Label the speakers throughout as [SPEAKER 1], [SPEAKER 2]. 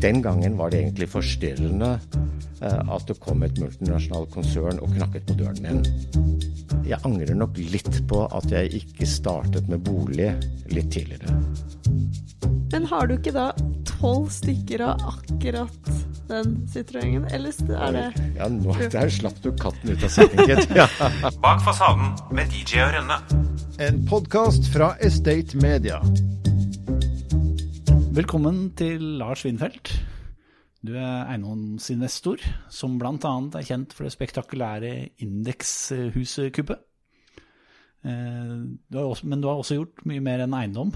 [SPEAKER 1] den gangen var det egentlig forstyrrende eh, at det kom et multinasjonalt konsern og knakket på døren min. Jeg angrer nok litt på at jeg ikke startet med bolig litt tidligere.
[SPEAKER 2] Men har du ikke da tolv stykker av akkurat den sitroengen, eller er det
[SPEAKER 1] Ja, nå der slapp du katten ut av sekken, gitt. Ja.
[SPEAKER 3] Bak fasaden med DJ og Rønne.
[SPEAKER 4] En podkast fra Estate Media.
[SPEAKER 5] Velkommen til Lars Winfeldt. Du er eiendomsinvestor, som bl.a. er kjent for det spektakulære indekshuset-kuppet. Eh, men du har også gjort mye mer enn eiendom.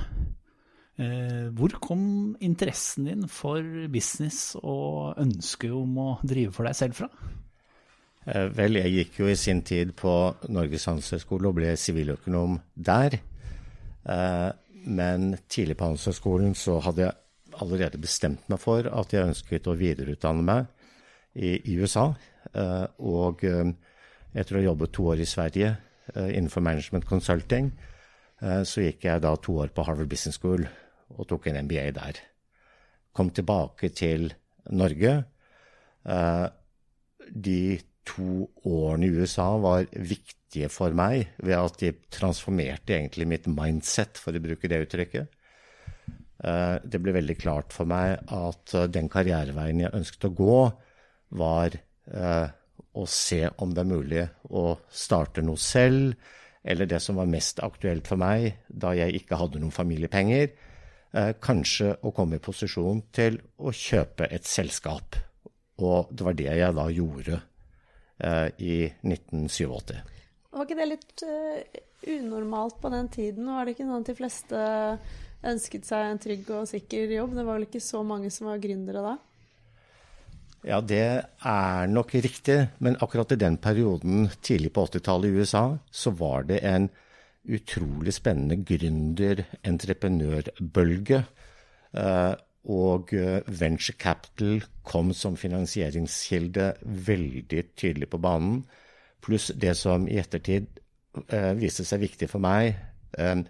[SPEAKER 5] Eh, hvor kom interessen din for business og ønsket om å drive for deg selv fra?
[SPEAKER 1] Eh, vel, jeg gikk jo i sin tid på Norges handelshøyskole og ble siviløkonom der. Men tidlig på Handelshøyskolen så hadde jeg allerede bestemt meg for at jeg ønsket å videreutdanne meg i, i USA. Uh, og um, etter å ha jobbet to år i Sverige uh, innenfor management consulting, så gikk jeg da to år på Harvard Business School og tok en MBA der. Kom tilbake til Norge. de to årene i USA var viktige for meg ved at de transformerte egentlig mitt mindset, for å bruke det uttrykket. Eh, det ble veldig klart for meg at eh, den karriereveien jeg ønsket å gå, var eh, å se om det er mulig å starte noe selv, eller det som var mest aktuelt for meg da jeg ikke hadde noen familiepenger, kanskje å komme i posisjon til å kjøpe et selskap. Og det var det jeg da gjorde i 1987.
[SPEAKER 2] Var ikke det litt uh, unormalt på den tiden? Var det ikke sånn at de fleste ønsket seg en trygg og sikker jobb? Det var vel ikke så mange som var gründere da?
[SPEAKER 1] Ja, det er nok riktig. Men akkurat i den perioden tidlig på 80-tallet i USA, så var det en utrolig spennende gründer-entreprenørbølge. Uh, og eh, venture capital kom som finansieringskilde veldig tydelig på banen. Pluss det som i ettertid eh, viste seg viktig for meg, eh,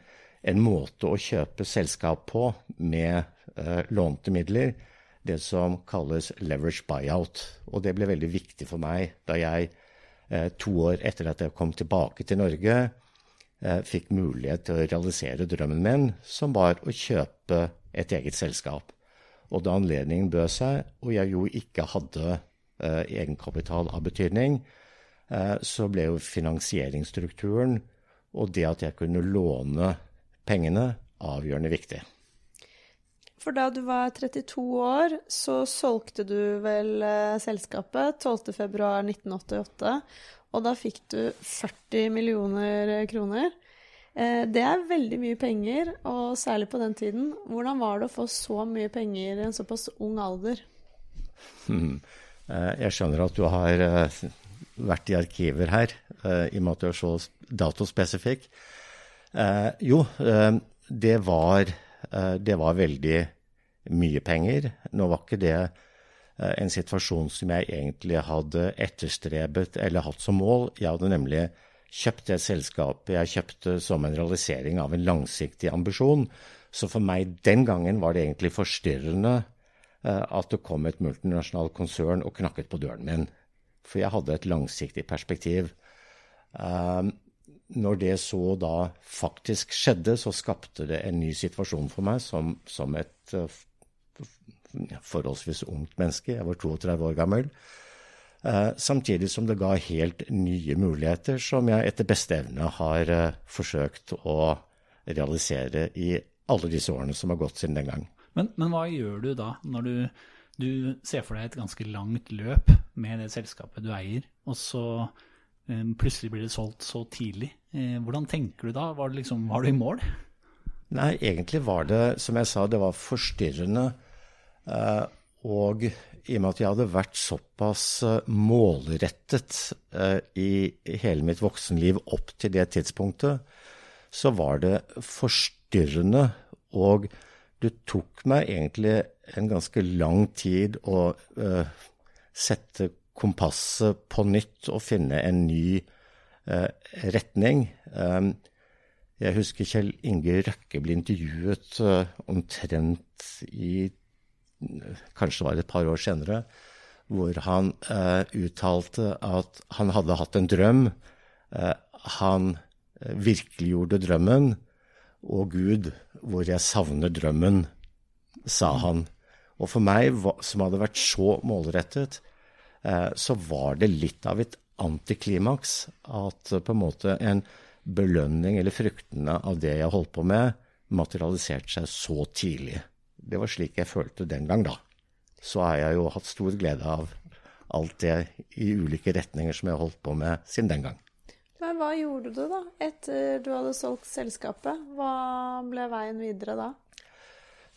[SPEAKER 1] en måte å kjøpe selskap på med eh, lånte midler. Det som kalles leverage buyout. Og det ble veldig viktig for meg da jeg eh, to år etter at jeg kom tilbake til Norge, eh, fikk mulighet til å realisere drømmen min, som var å kjøpe et eget selskap. Og da anledningen bød seg, og jeg jo ikke hadde eh, egenkapital av betydning, så ble jo finansieringsstrukturen og det at jeg kunne låne pengene, avgjørende viktig.
[SPEAKER 2] For da du var 32 år, så solgte du vel eh, selskapet 12.2.1988. Og da fikk du 40 millioner kroner. Eh, det er veldig mye penger, og særlig på den tiden. Hvordan var det å få så mye penger i en såpass ung alder?
[SPEAKER 1] Jeg skjønner at du har vært i arkiver her, uh, i og med at du er så datospesifikk. Uh, jo, uh, det var, det var veldig mye penger. Nå var ikke det en situasjon som jeg egentlig hadde etterstrebet eller hatt som mål. Jeg hadde nemlig kjøpt det selskapet jeg kjøpte som en realisering av en langsiktig ambisjon. Så for meg den gangen var det egentlig forstyrrende at det kom et multinasjonalt konsern og knakket på døren min. For jeg hadde et langsiktig perspektiv. Um, når det så da faktisk skjedde, så skapte det en ny situasjon for meg som, som et uh, forholdsvis ungt menneske. Jeg var 32 år gammel. Uh, samtidig som det ga helt nye muligheter som jeg etter beste evne har uh, forsøkt å realisere i alle disse årene som har gått siden den gang.
[SPEAKER 5] Men, men hva gjør du da, når du du ser for deg et ganske langt løp med det selskapet du eier, og så um, plutselig blir det solgt så tidlig. Eh, hvordan tenker du da? Var, liksom, var, du i mål?
[SPEAKER 1] Nei, egentlig var det, som jeg sa, det var forstyrrende. Uh, og i og med at jeg hadde vært såpass målrettet i hele mitt voksenliv opp til det tidspunktet, så var det forstyrrende. Og det tok meg egentlig en ganske lang tid å uh, sette kompasset på nytt og finne en ny uh, retning. Um, jeg husker Kjell Inge Røkke ble intervjuet uh, omtrent i kanskje var et par år senere, hvor han uttalte at han hadde hatt en drøm. Han virkeliggjorde drømmen. Og Gud, hvor jeg savner drømmen, sa han. Og for meg, som hadde vært så målrettet, så var det litt av et antiklimaks at på en måte en belønning eller fruktene av det jeg holdt på med, materialiserte seg så tidlig. Det var slik jeg følte den gang, da. Så har jeg jo hatt stor glede av alt det i ulike retninger som jeg har holdt på med siden den gang.
[SPEAKER 2] Men hva gjorde du da, etter du hadde solgt selskapet? Hva ble veien videre da?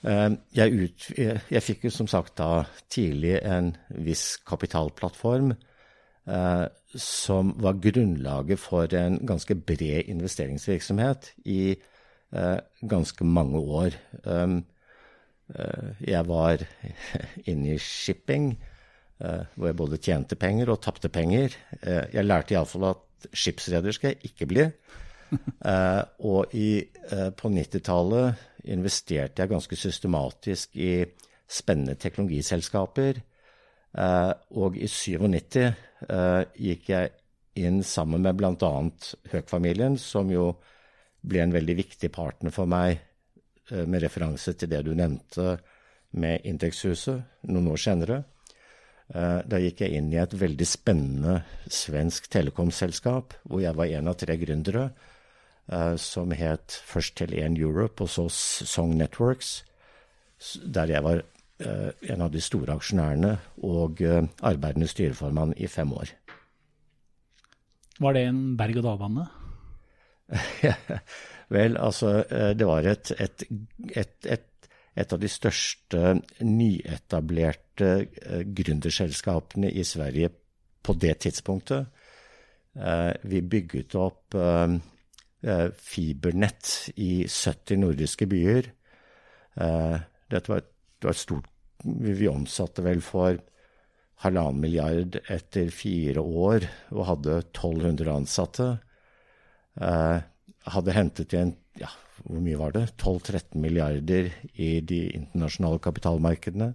[SPEAKER 1] Eh, jeg, ut, jeg, jeg fikk jo som sagt da tidlig en viss kapitalplattform eh, som var grunnlaget for en ganske bred investeringsvirksomhet i eh, ganske mange år. Um, Eh, jeg var inne i shipping, eh, hvor jeg både tjente penger og tapte penger. Eh, jeg lærte iallfall at skipsreder skal jeg ikke bli. Og i, på 90-tallet investerte jeg ganske systematisk i spennende teknologiselskaper. Og i 97 gikk jeg inn sammen med bl.a. Høk-familien, som jo ble en veldig viktig partner for meg med referanse til det du nevnte med Indexhuset noen år senere. Eh, da gikk jeg inn i et veldig spennende svensk telekomselskap, hvor jeg var en av tre gründere, eh, som het først Tele1 Europe og så Song Networks, der jeg var en av de store aksjonærene og arbeidende styreformann i fem år.
[SPEAKER 5] Var det en berg-og-dal-bane?
[SPEAKER 1] Vel, altså, eh, det var et, et, et, et av de største nyetablerte uh, gründerselskapene i Sverige på det tidspunktet. Uh, vi bygget opp uh, fibernett i 70 nordiske byer. dette var, det var et stort Vi omsatte vel for halvannen milliard etter fire år og hadde 1200 ansatte. Hadde hentet igjen ja, hvor mye var det? 12-13 milliarder i de internasjonale kapitalmarkedene.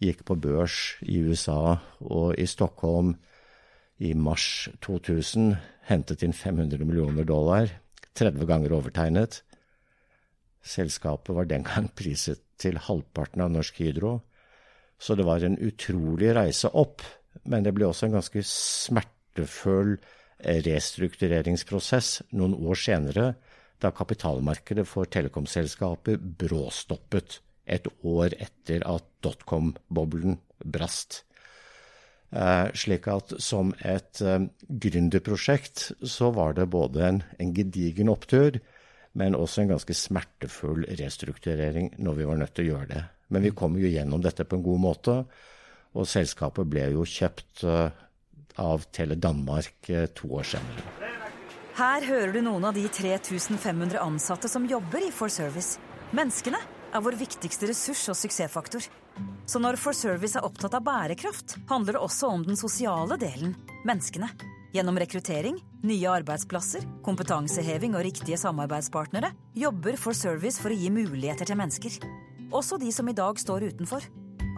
[SPEAKER 1] Gikk på børs i USA og i Stockholm i mars 2000. Hentet inn 500 millioner dollar. 30 ganger overtegnet. Selskapet var den gang priset til halvparten av Norsk Hydro. Så det var en utrolig reise opp. Men det ble også en ganske smertefull restruktureringsprosess noen år senere, da kapitalmarkedet for telekomselskaper bråstoppet et år etter at dotcom-boblen brast. Eh, slik at som et eh, gründerprosjekt så var det både en, en, gedigen opptur, men også en ganske smertefull restrukturering når vi var nødt til å gjøre det. Men vi kom jo gjennom dette på en god måte, og selskapet ble jo kjøpt eh, av Tele Danmark to år senere.
[SPEAKER 6] Her hører du noen av de 3500 ansatte som jobber i For Service. Menneskene er vår viktigste ressurs og suksessfaktor. Så når For Service er opptatt av bærekraft, handler det også om den sosiale delen menneskene. Gjennom rekruttering, nye arbeidsplasser, kompetanseheving og riktige samarbeidspartnere jobber For Service for å gi muligheter til mennesker. Også de som i dag står utenfor.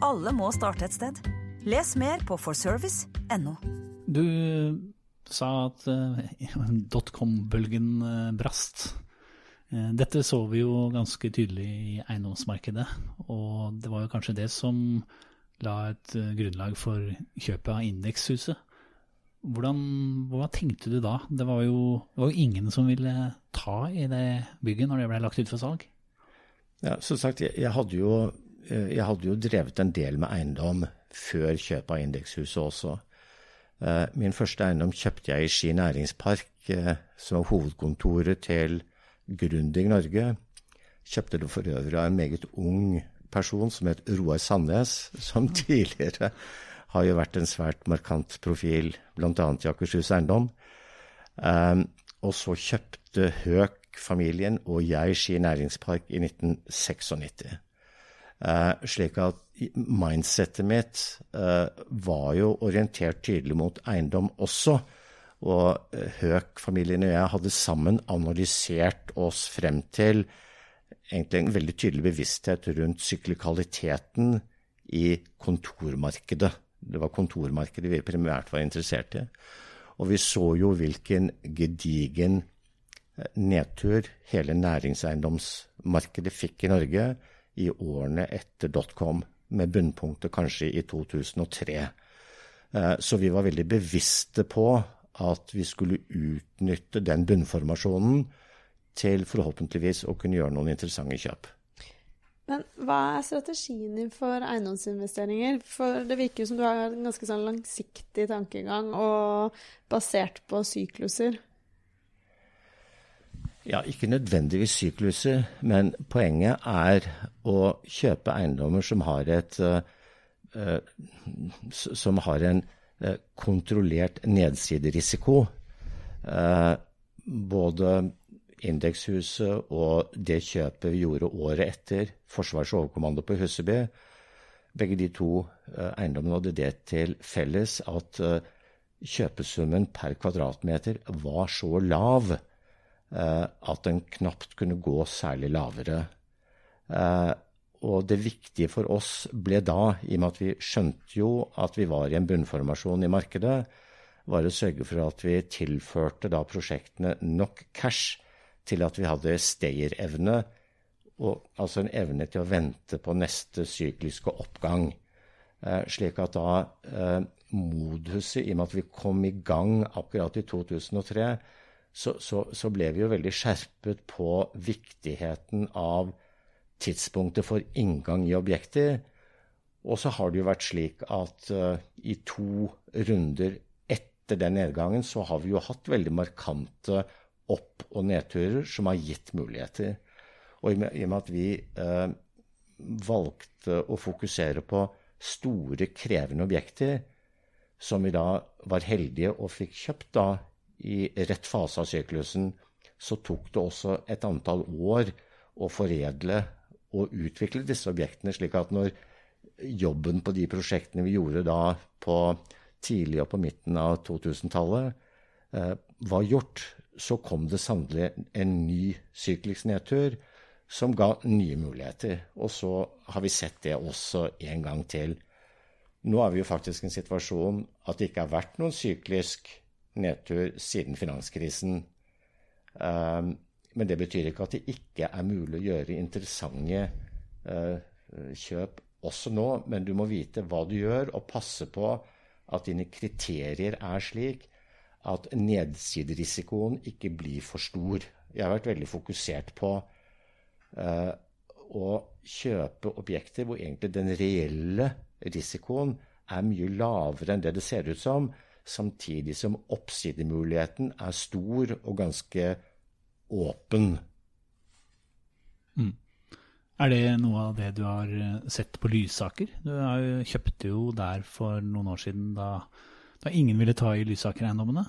[SPEAKER 6] Alle må starte et sted. Les mer på forservice.no.
[SPEAKER 5] Du sa at uh, dotcom-bølgen uh, brast. Uh, dette så vi jo ganske tydelig i eiendomsmarkedet, og det var jo kanskje det som la et grunnlag for kjøpet av Indekshuset. Hvordan, hva tenkte du da? Det var, jo, det var jo ingen som ville ta i det bygget når det ble lagt ut for salg.
[SPEAKER 1] Ja, som sagt, jeg, hadde jo, jeg hadde jo drevet en del med eiendom før kjøpet av Indekshuset også. Eh, min første eiendom kjøpte jeg i Ski næringspark, eh, som var hovedkontoret til Grundig Norge. Kjøpte det for øvrig av en meget ung person som het Roar Sandnes, som tidligere har jo vært en svært markant profil, bl.a. i Akershus Eiendom. Um, og så kjøpte Høk-familien og jeg Ski næringspark i 1996. Uh, slik at mindsettet mitt uh, var jo orientert tydelig mot eiendom også. Og uh, Høek-familien og jeg hadde sammen analysert oss frem til egentlig en veldig tydelig bevissthet rundt syklikaliteten i kontormarkedet. Det var kontormarkedet vi primært var interessert i. Og vi så jo hvilken gedigen eh, nedtur hele næringseiendomsmarkedet fikk i Norge i årene etter dotcom, med bunnpunktet kanskje i 2003. Eh, så vi var veldig bevisste på at vi skulle utnytte den bunnformasjonen til forhåpentligvis å kunne gjøre noen interessante kjøp.
[SPEAKER 2] Men hva er strategien din for eiendomsinvesteringer? For det virker som du har en ganske sånn langsiktig tankegang og basert på sykluser.
[SPEAKER 1] Ja, ikke nødvendigvis sykluser, men poenget er å kjøpe eiendommer som har, et, uh, som har en uh, kontrollert nedsiderisiko. Uh, både Indekshuset og det kjøpet vi gjorde året etter, Forsvarets overkommando på Huseby, begge de to uh, eiendommene hadde det til felles at uh, kjøpesummen per kvadratmeter var så lav at den knapt kunne gå særlig lavere. og det viktige for oss ble da, i og med at vi skjønte jo at vi var i en bunnformasjon i markedet, var å sørge for at vi tilførte da prosjektene nok cash til at vi hadde stayerevne, altså en evne til å vente på neste sykliske oppgang. Eh, slik at da eh, moduset, i og med at vi kom i gang akkurat i 2003, så, så, så ble vi jo veldig skjerpet på viktigheten av tidspunktet for inngang i objekter. Og så har det jo vært slik at uh, i to runder etter den nedgangen så har vi jo hatt veldig markante opp- og nedturer som har gitt muligheter. Og i og med at vi uh, valgte å fokusere på store, krevende objekter, som vi da var heldige og fikk kjøpt da i rett fase av syklusen, så tok det også et antall år å foredle og utvikle disse objektene, slik at når jobben på de prosjektene vi gjorde da på tidlig og på midten av 2000-tallet, eh, var gjort, så kom det sannelig en ny syklisk nedtur som ga nye muligheter. Og så har vi sett det også en gang til. Nå er vi jo faktisk i en situasjon at det ikke har vært noen syklisk nedtur siden finanskrisen. Um, men det betyr ikke at det ikke er mulig å gjøre interessante uh, kjøp også nå. Men du må vite hva du gjør, og passe på at dine kriterier er slik at nedsiderisikoen ikke blir for stor. Jeg har vært veldig fokusert på uh, å kjøpe objekter hvor egentlig den reelle risikoen er mye lavere enn det det ser ut som, samtidig som oppsidemuligheten er stor og ganske åpen.
[SPEAKER 5] Mm. Er det noe av det du har eh, sett på Lysaker? Du kjøpte jo der for noen år siden da da ingen ville ta i Lysaker-eiendommene?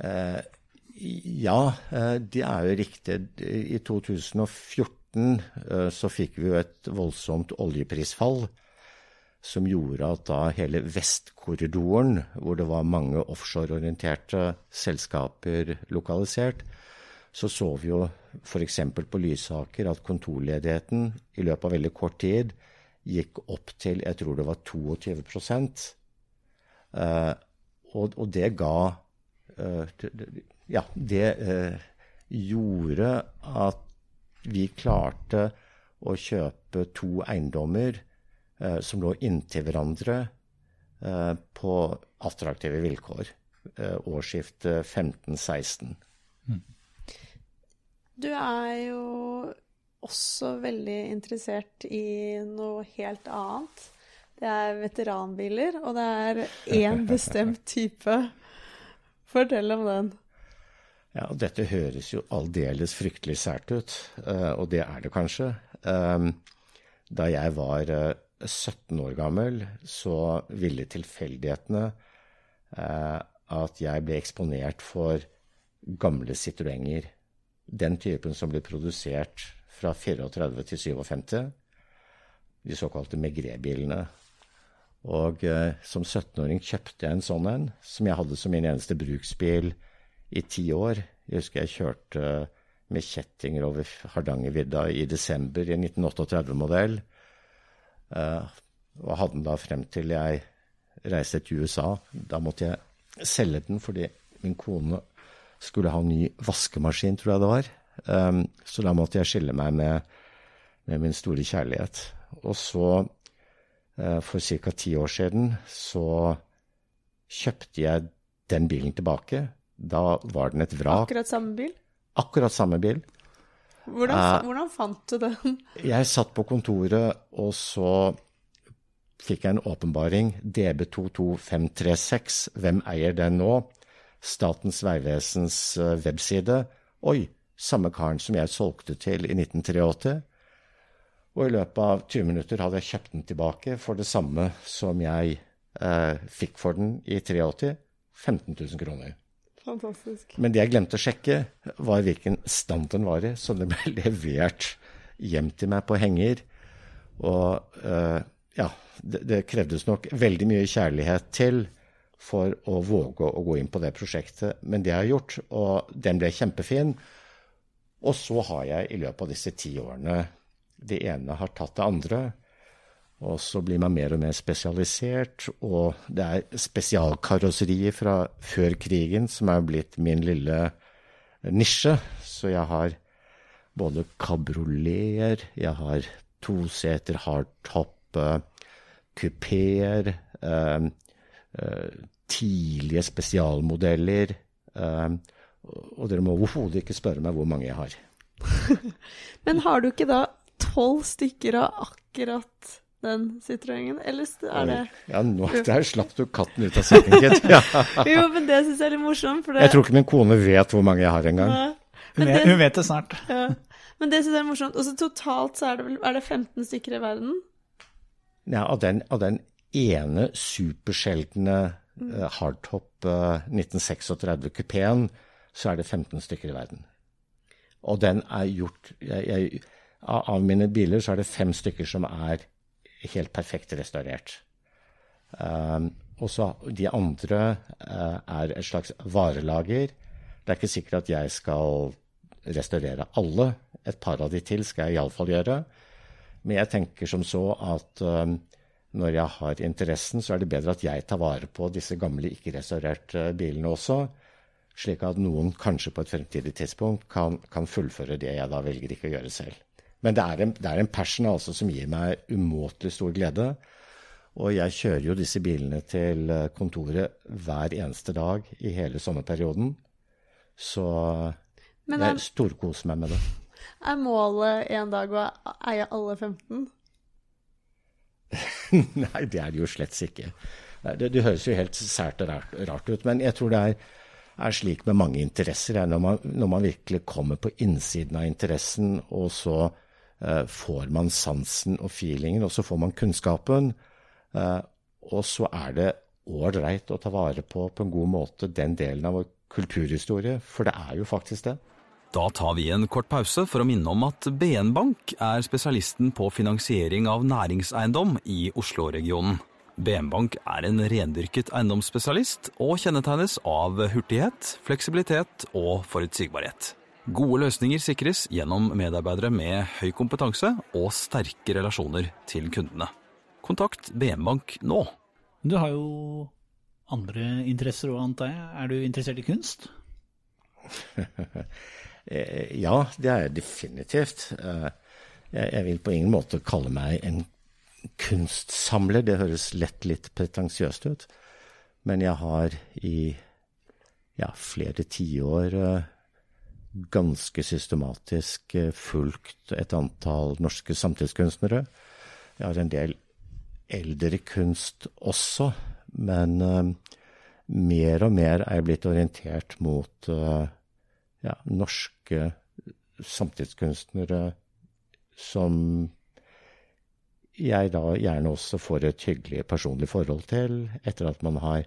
[SPEAKER 1] Eh, ja, eh, det er jo riktig. I 2014 eh, så fikk vi jo et voldsomt oljeprisfall som gjorde at da hele Vestkorridoren, hvor det var mange offshoreorienterte selskaper lokalisert, så så vi jo f.eks. på Lysaker at kontorledigheten i løpet av veldig kort tid gikk opp til jeg tror det var 22 eh, og, og, det ga uh, Ja, det uh, gjorde at vi klarte å kjøpe to eiendommer som lå inntil hverandre på attraktive vilkår. årsskiftet 15-16. Mm.
[SPEAKER 2] Du er jo også veldig interessert i noe helt annet. Det er veteranbiler, og det er én bestemt type. Fortell om den.
[SPEAKER 1] Ja, og Dette høres jo aldeles fryktelig sært ut, eh, og det er det kanskje. Ehm, da jeg var 17 eh, år gammel, så ville tilfeldighetene eh, at jeg ble eksponert for gamle Citroënger. Den typen som ble produsert fra 34 til 57. De såkalte Megret-bilene. Og eh, som 17-åring kjøpte jeg en sånn en, som jeg hadde som min eneste bruksbil i ti år. Jeg husker jeg kjørte med kjettinger over Hardangervidda i desember i 1938-modell. Eh, og hadde den da frem til jeg reiste til USA. Da måtte jeg selge den fordi min kone skulle ha en ny vaskemaskin, tror jeg det var. Um, så da måtte jeg skille meg med, med min store kjærlighet. Og så, uh, for ca. ti år siden, så kjøpte jeg den bilen tilbake. Da var den et vrak.
[SPEAKER 2] Akkurat samme bil?
[SPEAKER 1] Akkurat samme bil.
[SPEAKER 2] Hvordan,
[SPEAKER 1] Eh,
[SPEAKER 2] hvordan fant du den?
[SPEAKER 1] Jeg satt på kontoret, og så fikk jeg en åpenbaring. DB22536, hvem eier den nå? Statens vegvesens eh, webside. Oi, samme karen som jeg solgte til i 1983. Og i løpet av 20 minutter hadde jeg kjøpt den tilbake for det samme som jeg eh, fikk for den i 83. 15 000 kroner.
[SPEAKER 2] Fantastisk.
[SPEAKER 1] Men det jeg glemte å sjekke, var hvilken stand den var i. Så den ble levert hjem til meg på henger. Og uh, ja, det, det krevdes nok veldig mye kjærlighet til for å våge å gå inn på det prosjektet. Men det har jeg gjort, og den ble kjempefin. Og så har jeg i løpet av disse ti årene Det ene har tatt det andre. Og så blir man mer og mer spesialisert, og det er spesialkarosserier fra før krigen som er blitt min lille nisje. Så jeg har både kabrioleter, jeg har toseter hardtop, kupeer, eh, eh, tidlige spesialmodeller. Eh, og dere må overhodet ikke spørre meg hvor mange jeg har.
[SPEAKER 2] Men har du ikke da tolv stykker av akkurat den Citroën? Eller er det
[SPEAKER 1] Ja, nå, der slapp du katten ut av sekken, gitt. Ja.
[SPEAKER 2] Jo, men det syns jeg er litt morsomt. For det...
[SPEAKER 1] Jeg tror ikke min kone vet hvor mange jeg har engang.
[SPEAKER 5] Hun
[SPEAKER 2] det-
[SPEAKER 5] hun vet det snart.
[SPEAKER 2] Ja. Men det syns jeg er morsomt. Og så totalt så er det vel er det 15 stykker i verden?
[SPEAKER 1] Ja, av, den, av den ene supersjeldne uh, hardtop uh, 1936-kupeen, så er det 15 stykker i verden. Og den er gjort jeg, jeg, av, av mine biler så er det fem stykker som er helt perfekt restaurert. Um, og så de andre uh, er et slags varelager. Det er ikke sikkert at jeg skal restaurere alle. Et par av de til skal jeg iallfall gjøre. Men jeg tenker som så at um, når jeg har interessen, så er det bedre at jeg tar vare på disse gamle, ikke-restaurerte bilene også. Slik at noen kanskje på et fremtidig tidspunkt kan, kan fullføre det jeg da velger ikke å gjøre selv. Men det er en, det er en passion altså som gir meg umåtelig stor glede. Og jeg kjører jo disse bilene til eh, kontoret hver eneste dag i hele sommerperioden. Så
[SPEAKER 2] Men er,
[SPEAKER 1] jeg storkoser meg med det.
[SPEAKER 2] er målet en dag å eie alle 15?
[SPEAKER 1] Nei, det er det jo slett ikke. Det, det høres jo helt sært og rart, rart ut, men jeg tror det er, er slik med mange interesser. er Når man, når man virkelig kommer på innsiden av interessen, og så får man sansen og feelingen, og så får man kunnskapen, eh, og så er det ålreit å ta vare på på en god måte den delen av vår kulturhistorie, for det er jo faktisk det.
[SPEAKER 7] Da tar vi en kort pause for å minne om at BN Bank er spesialisten på finansiering av næringseiendom i Oslo-regionen. BN Bank er en rendyrket eiendomsspesialist og kjennetegnes av hurtighet, fleksibilitet og forutsigbarhet. Gode løsninger sikres gjennom medarbeidere med høy kompetanse og sterke relasjoner til kundene. Kontakt BN Bank nå.
[SPEAKER 5] Du har jo andre interesser òg, antar jeg. Er du interessert i kunst?
[SPEAKER 1] Eh, Ja, det er jeg definitivt. Eh, Jeg jeg vil på ingen måte kalle meg en kunstsamler. Det høres lett litt pretensiøst ut. Men jeg har i ja, flere tiår eh, ganske systematisk eh, fulgt et antall norske samtidskunstnere. Jeg har en del eldre kunst også, men eh, mer og mer er jeg blitt orientert mot eh, ja, norske samtidskunstnere som jeg da gjerne også får et hyggelig personlig forhold til, etter at man har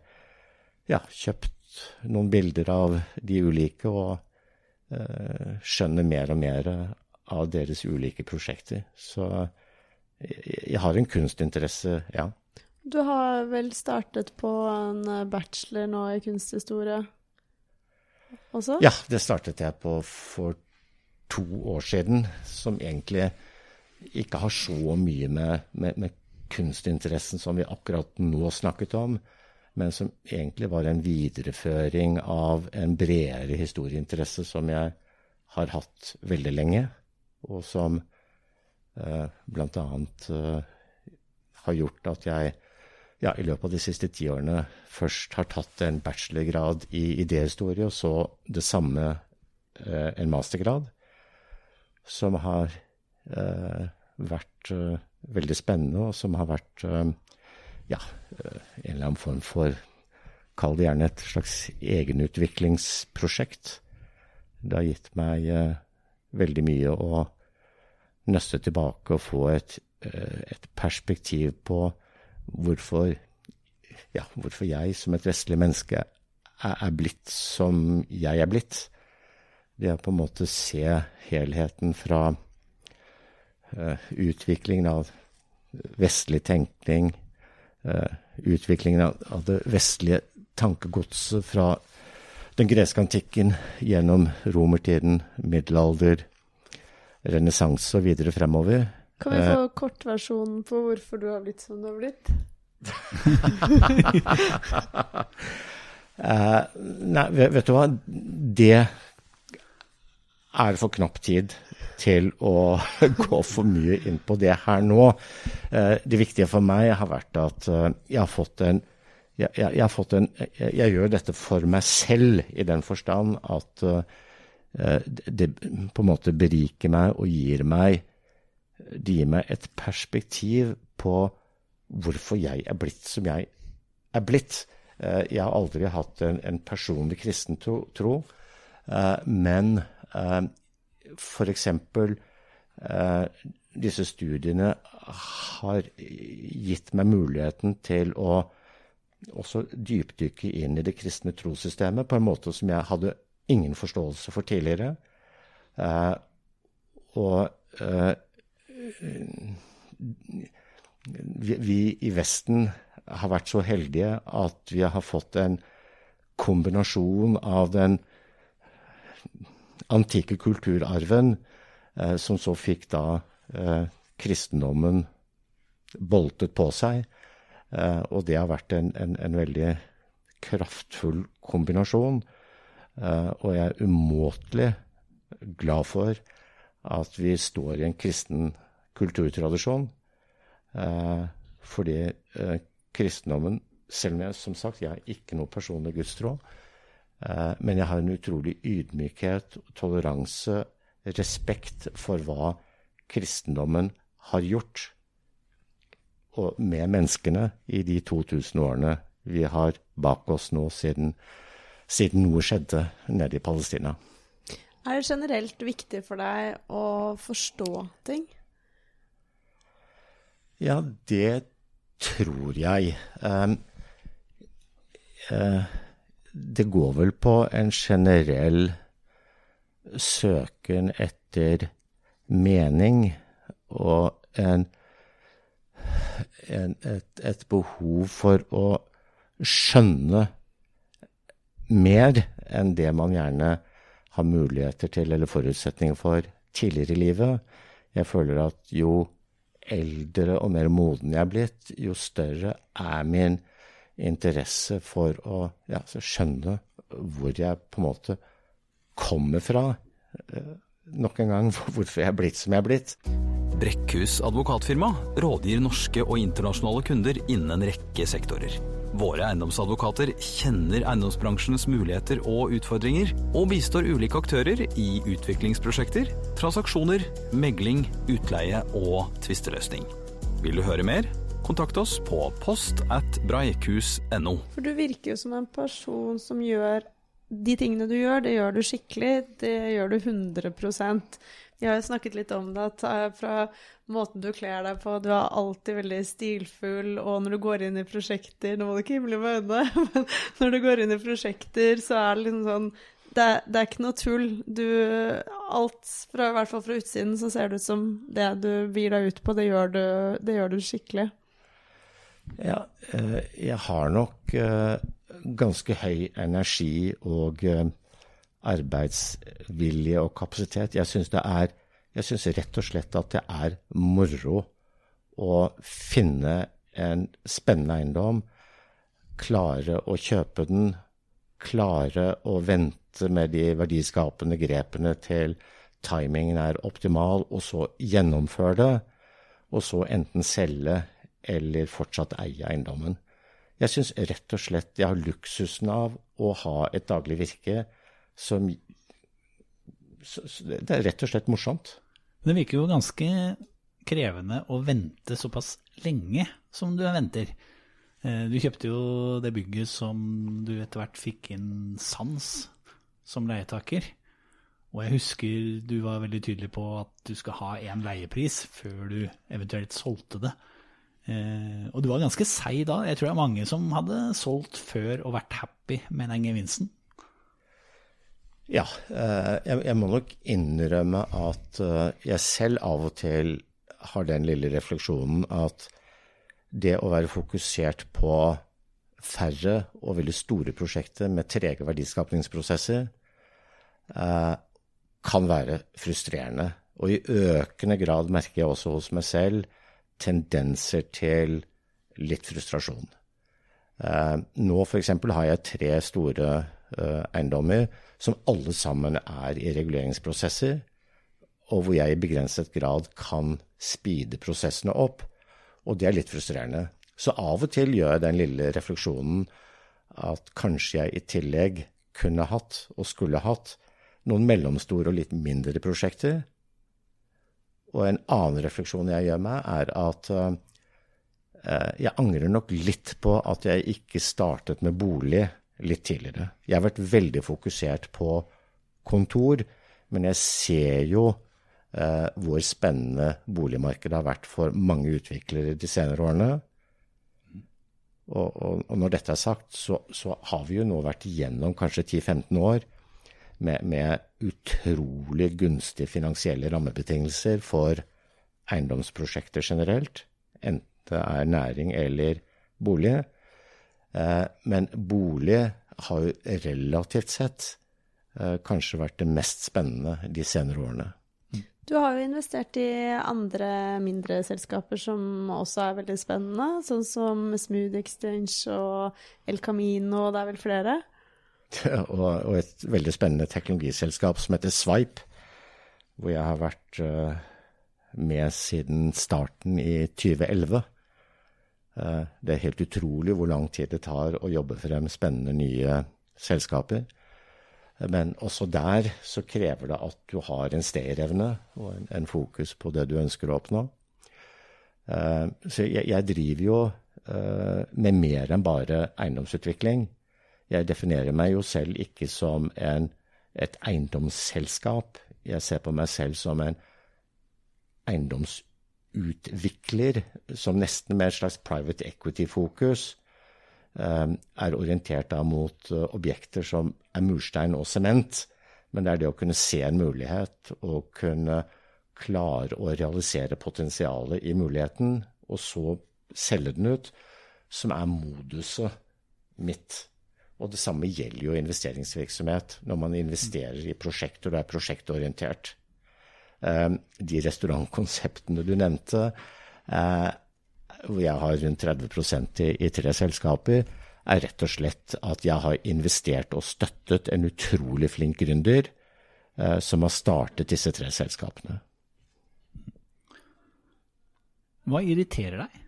[SPEAKER 1] ja, kjøpt noen bilder av de ulike og skjønner mer og mer av deres ulike prosjekter. Så jeg, jeg har en kunstinteresse, ja.
[SPEAKER 2] Du har vel startet på en eh, bachelor nå i kunsthistorie også?
[SPEAKER 1] Ja, det startet jeg på for to år siden, som egentlig ikke har så mye med, med, med kunstinteressen som vi akkurat nå snakket om, men som egentlig var en videreføring av en bredere historieinteresse som jeg har hatt veldig lenge, og som eh, bl.a. Eh, har gjort at jeg ja, i løpet av de siste ti årene først har tatt en bachelorgrad i idéhistorie, og så det samme, eh, en mastergrad, som har eh, vært eh, veldig spennende, og som har vært eh, ja, en eller annen form for Kall det gjerne et slags egenutviklingsprosjekt. Det har gitt meg eh, veldig mye å nøste tilbake og få et, eh, et perspektiv på hvorfor, ja, hvorfor jeg som et vestlig menneske er, blitt som jeg er blitt. Det å på en måte se helheten fra utviklingen av vestlig tenkning, utviklingen av, det vestlige tankegodset fra den greske antikken gjennom romertiden, middelalder, renessanse og videre fremover.
[SPEAKER 2] Kan vi få kortversjonen på hvorfor du har blitt som du har blitt?
[SPEAKER 1] uh, nei, vet, vet, du hva. Det er for knapp tid til å gå for mye inn på det her nå. Uh, det viktige for meg har vært at uh, jeg har fått en jeg, jeg, jeg, har fått en, jeg, jeg, gjør dette for meg selv, i den forstand at det på en måte beriker meg og gir meg Det gir meg et perspektiv på hvorfor jeg er blitt som jeg er blitt. Eh, jeg har aldri hatt en, en personlig kristen tro, eh, men eh, f.eks. disse studiene har gitt meg muligheten til å også dypdykke inn i det kristne trossystemet på en måte som jeg hadde ingen forståelse for tidligere. og vi, vi, i Vesten har vært så heldige at vi har fått en kombinasjon av den antikke kulturarven, eh, som så fikk da eh, kristendommen boltet på seg. Eh, og det har vært en, en, en veldig kraftfull kombinasjon. Eh, og jeg er umåtelig glad for at vi står i en kristen kulturtradisjon. Eh, fordi eh, kristendommen, selv om jeg som sagt jeg har ikke noe personlig gudstro, eh, men jeg har en utrolig ydmykhet, toleranse, respekt for hva kristendommen har gjort og med menneskene i de 2000 årene vi har bak oss nå siden, siden noe skjedde nede i Palestina.
[SPEAKER 2] Er det generelt viktig for deg å forstå ting?
[SPEAKER 1] Ja, det tror jeg. Um, uh, det går vel på en generell søken etter mening og en, en, et, et, behov for å skjønne mer enn det man gjerne har muligheter til eller forutsetninger for tidligere i livet. Jeg føler at jo eldre og mer moden jeg er blitt, jo større er min interesse for å ja, skjønne hvor jeg på en måte kommer fra. Eh, nok en gang hvorfor jeg er blitt som jeg er blitt.
[SPEAKER 7] Brekkhus advokatfirma rådgir norske og internasjonale kunder innen en rekke sektorer. Våre eiendomsadvokater kjenner eiendomsbransjens muligheter og utfordringer, og bistår ulike aktører i utviklingsprosjekter, transaksjoner, megling, utleie og tvisteløsning. Vil du høre mer? Kontakt oss på post at breikhus.no.
[SPEAKER 2] For du virker jo som en person som gjør de tingene du gjør, det gjør du skikkelig. Det gjør du 100% Vi har jo snakket litt om det, at eh, fra måten du kler deg på Du er alltid veldig stilfull, og når du går inn i prosjekter Nå må du ikke himle med øynene, men når du går inn i prosjekter, så er det liksom sånn det, det, er ikke noe tull. Du, alt, fra, i hvert fall fra utsiden, så ser det ut som det du byr deg ut på, det gjør du, det gjør du skikkelig.
[SPEAKER 1] Ja, eh, jeg har nok eh, ganske høy energi og eh, arbeidsvilje og kapasitet. Jeg syns det er jeg syns rett og slett at det er moro å finne en spennende eiendom, klare å kjøpe den, klare å vente med de verdiskapende grepene til timingen er optimal, og så gjennomføre det, og så enten selge eller fortsatt eie eiendommen. Jeg syns rett og slett jeg har luksusen av å ha et daglig virke som Det er rett og slett morsomt.
[SPEAKER 5] Det virker jo ganske krevende å vente såpass lenge som du venter. Eh, du kjøpte jo det bygget som du etter hvert fikk inn sans som leietaker. Og jeg husker du var veldig tydelig på at du skal ha én leiepris før du eventuelt solgte det. Eh, og du var ganske seig da. Jeg tror det er mange som hadde solgt før og vært happy med den gevinsten.
[SPEAKER 1] Ja, eh, jeg, må nok innrømme at eh, jeg selv av og til har den lille refleksjonen at det å være fokusert på færre og veldig store prosjekter med trege verdiskapningsprosesser kan være frustrerende. Og i økende grad merker jeg også hos meg selv tendenser til litt frustrasjon. Eh, nå f.eks. har jeg tre store eh, eiendommer som alle sammen er i reguleringsprosesser, og hvor jeg i begrenset grad kan speede prosessene opp. Og det er litt frustrerende. Så av og til gjør jeg den lille refleksjonen at kanskje jeg i tillegg kunne hatt, og skulle hatt, noen mellomstore og litt mindre prosjekter og en annen refleksjon jeg gjør meg, er at uh, jeg angrer nok litt på at jeg ikke startet med bolig litt tidligere. Jeg har vært veldig fokusert på kontor, men jeg ser jo uh, hvor spennende boligmarkedet har vært for mange utviklere de senere årene. Og, og, og når dette er sagt, så, så, har vi jo nå vært igjennom kanskje 10-15 år med, med utrolig gunstige finansielle rammebetingelser for eiendomsprosjekter generelt, enten det er næring eller bolig. Eh, men bolig har jo relativt sett eh, kanskje vært det mest spennende de senere årene.
[SPEAKER 2] Du har jo investert i andre mindre selskaper som også er veldig spennende, sånn som Smooth Exchange og El Camino, og det er vel flere?
[SPEAKER 1] og, og, et veldig spennende teknologiselskap som heter Swipe, hvor jeg har vært uh, med siden starten i 2011. Uh, eh, det er helt utrolig hvor lang tid det tar å jobbe frem spennende nye selskaper. Men også der så krever det at du har en stayerevne og en, en, fokus på det du ønsker å oppnå. Uh, så jeg, jeg, driver jo med mer enn bare eiendomsutvikling. Jeg definerer meg jo selv ikke som en, et eiendomsselskap. Jeg ser på meg selv som en eiendomsutvikler som nesten med et slags private equity-fokus um, er orientert da mot uh, objekter som er murstein og sement. Men det er det å kunne se en mulighet og kunne klare å realisere potensialet i muligheten, og så selge den ut, som er moduset mitt. Og det samme gjelder jo investeringsvirksomhet når man investerer i prosjekter og er prosjektorientert. Ehm, de restaurantkonseptene du nevnte, eh, hvor jeg har rundt 30 i, tre selskaper, er rett og slett at jeg har investert og støttet en utrolig flink gründer eh, som har startet disse tre selskapene.
[SPEAKER 5] Hva irriterer deg?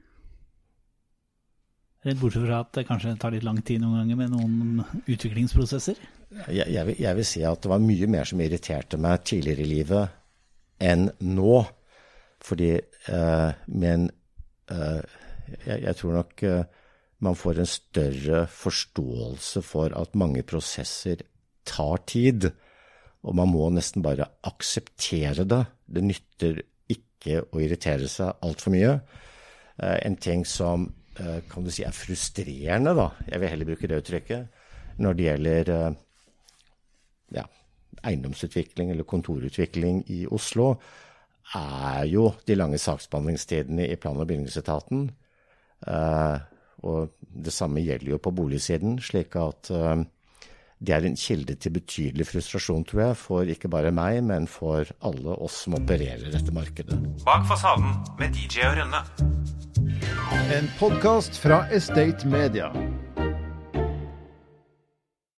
[SPEAKER 5] Rett bortsett fra at det kanskje tar litt lang tid noen ganger med noen utviklingsprosesser?
[SPEAKER 1] Jeg, jeg, vil, jeg, vil, si at det var mye mer som irriterte meg tidligere i livet enn nå. Fordi eh, Men eh, jeg, jeg, tror nok eh, man får en større forståelse for at mange prosesser tar tid. Og man må nesten bare akseptere det. Det nytter ikke å irritere seg altfor mye. Eh, en ting som kan du si, er frustrerende, da, jeg vil heller bruke det uttrykket, når det gjelder eh, ja, eiendomsutvikling eller kontorutvikling i Oslo, er jo de lange saksbehandlingstidene i plan- og bygningsetaten. Eh, og det samme gjelder jo på boligsiden, slik at det er en kilde til betydelig frustrasjon, tror jeg, for ikke bare meg, men for alle oss som opererer dette markedet.
[SPEAKER 7] Bak fasaden med DJ og Rønne.
[SPEAKER 4] En podkast fra Estate Media.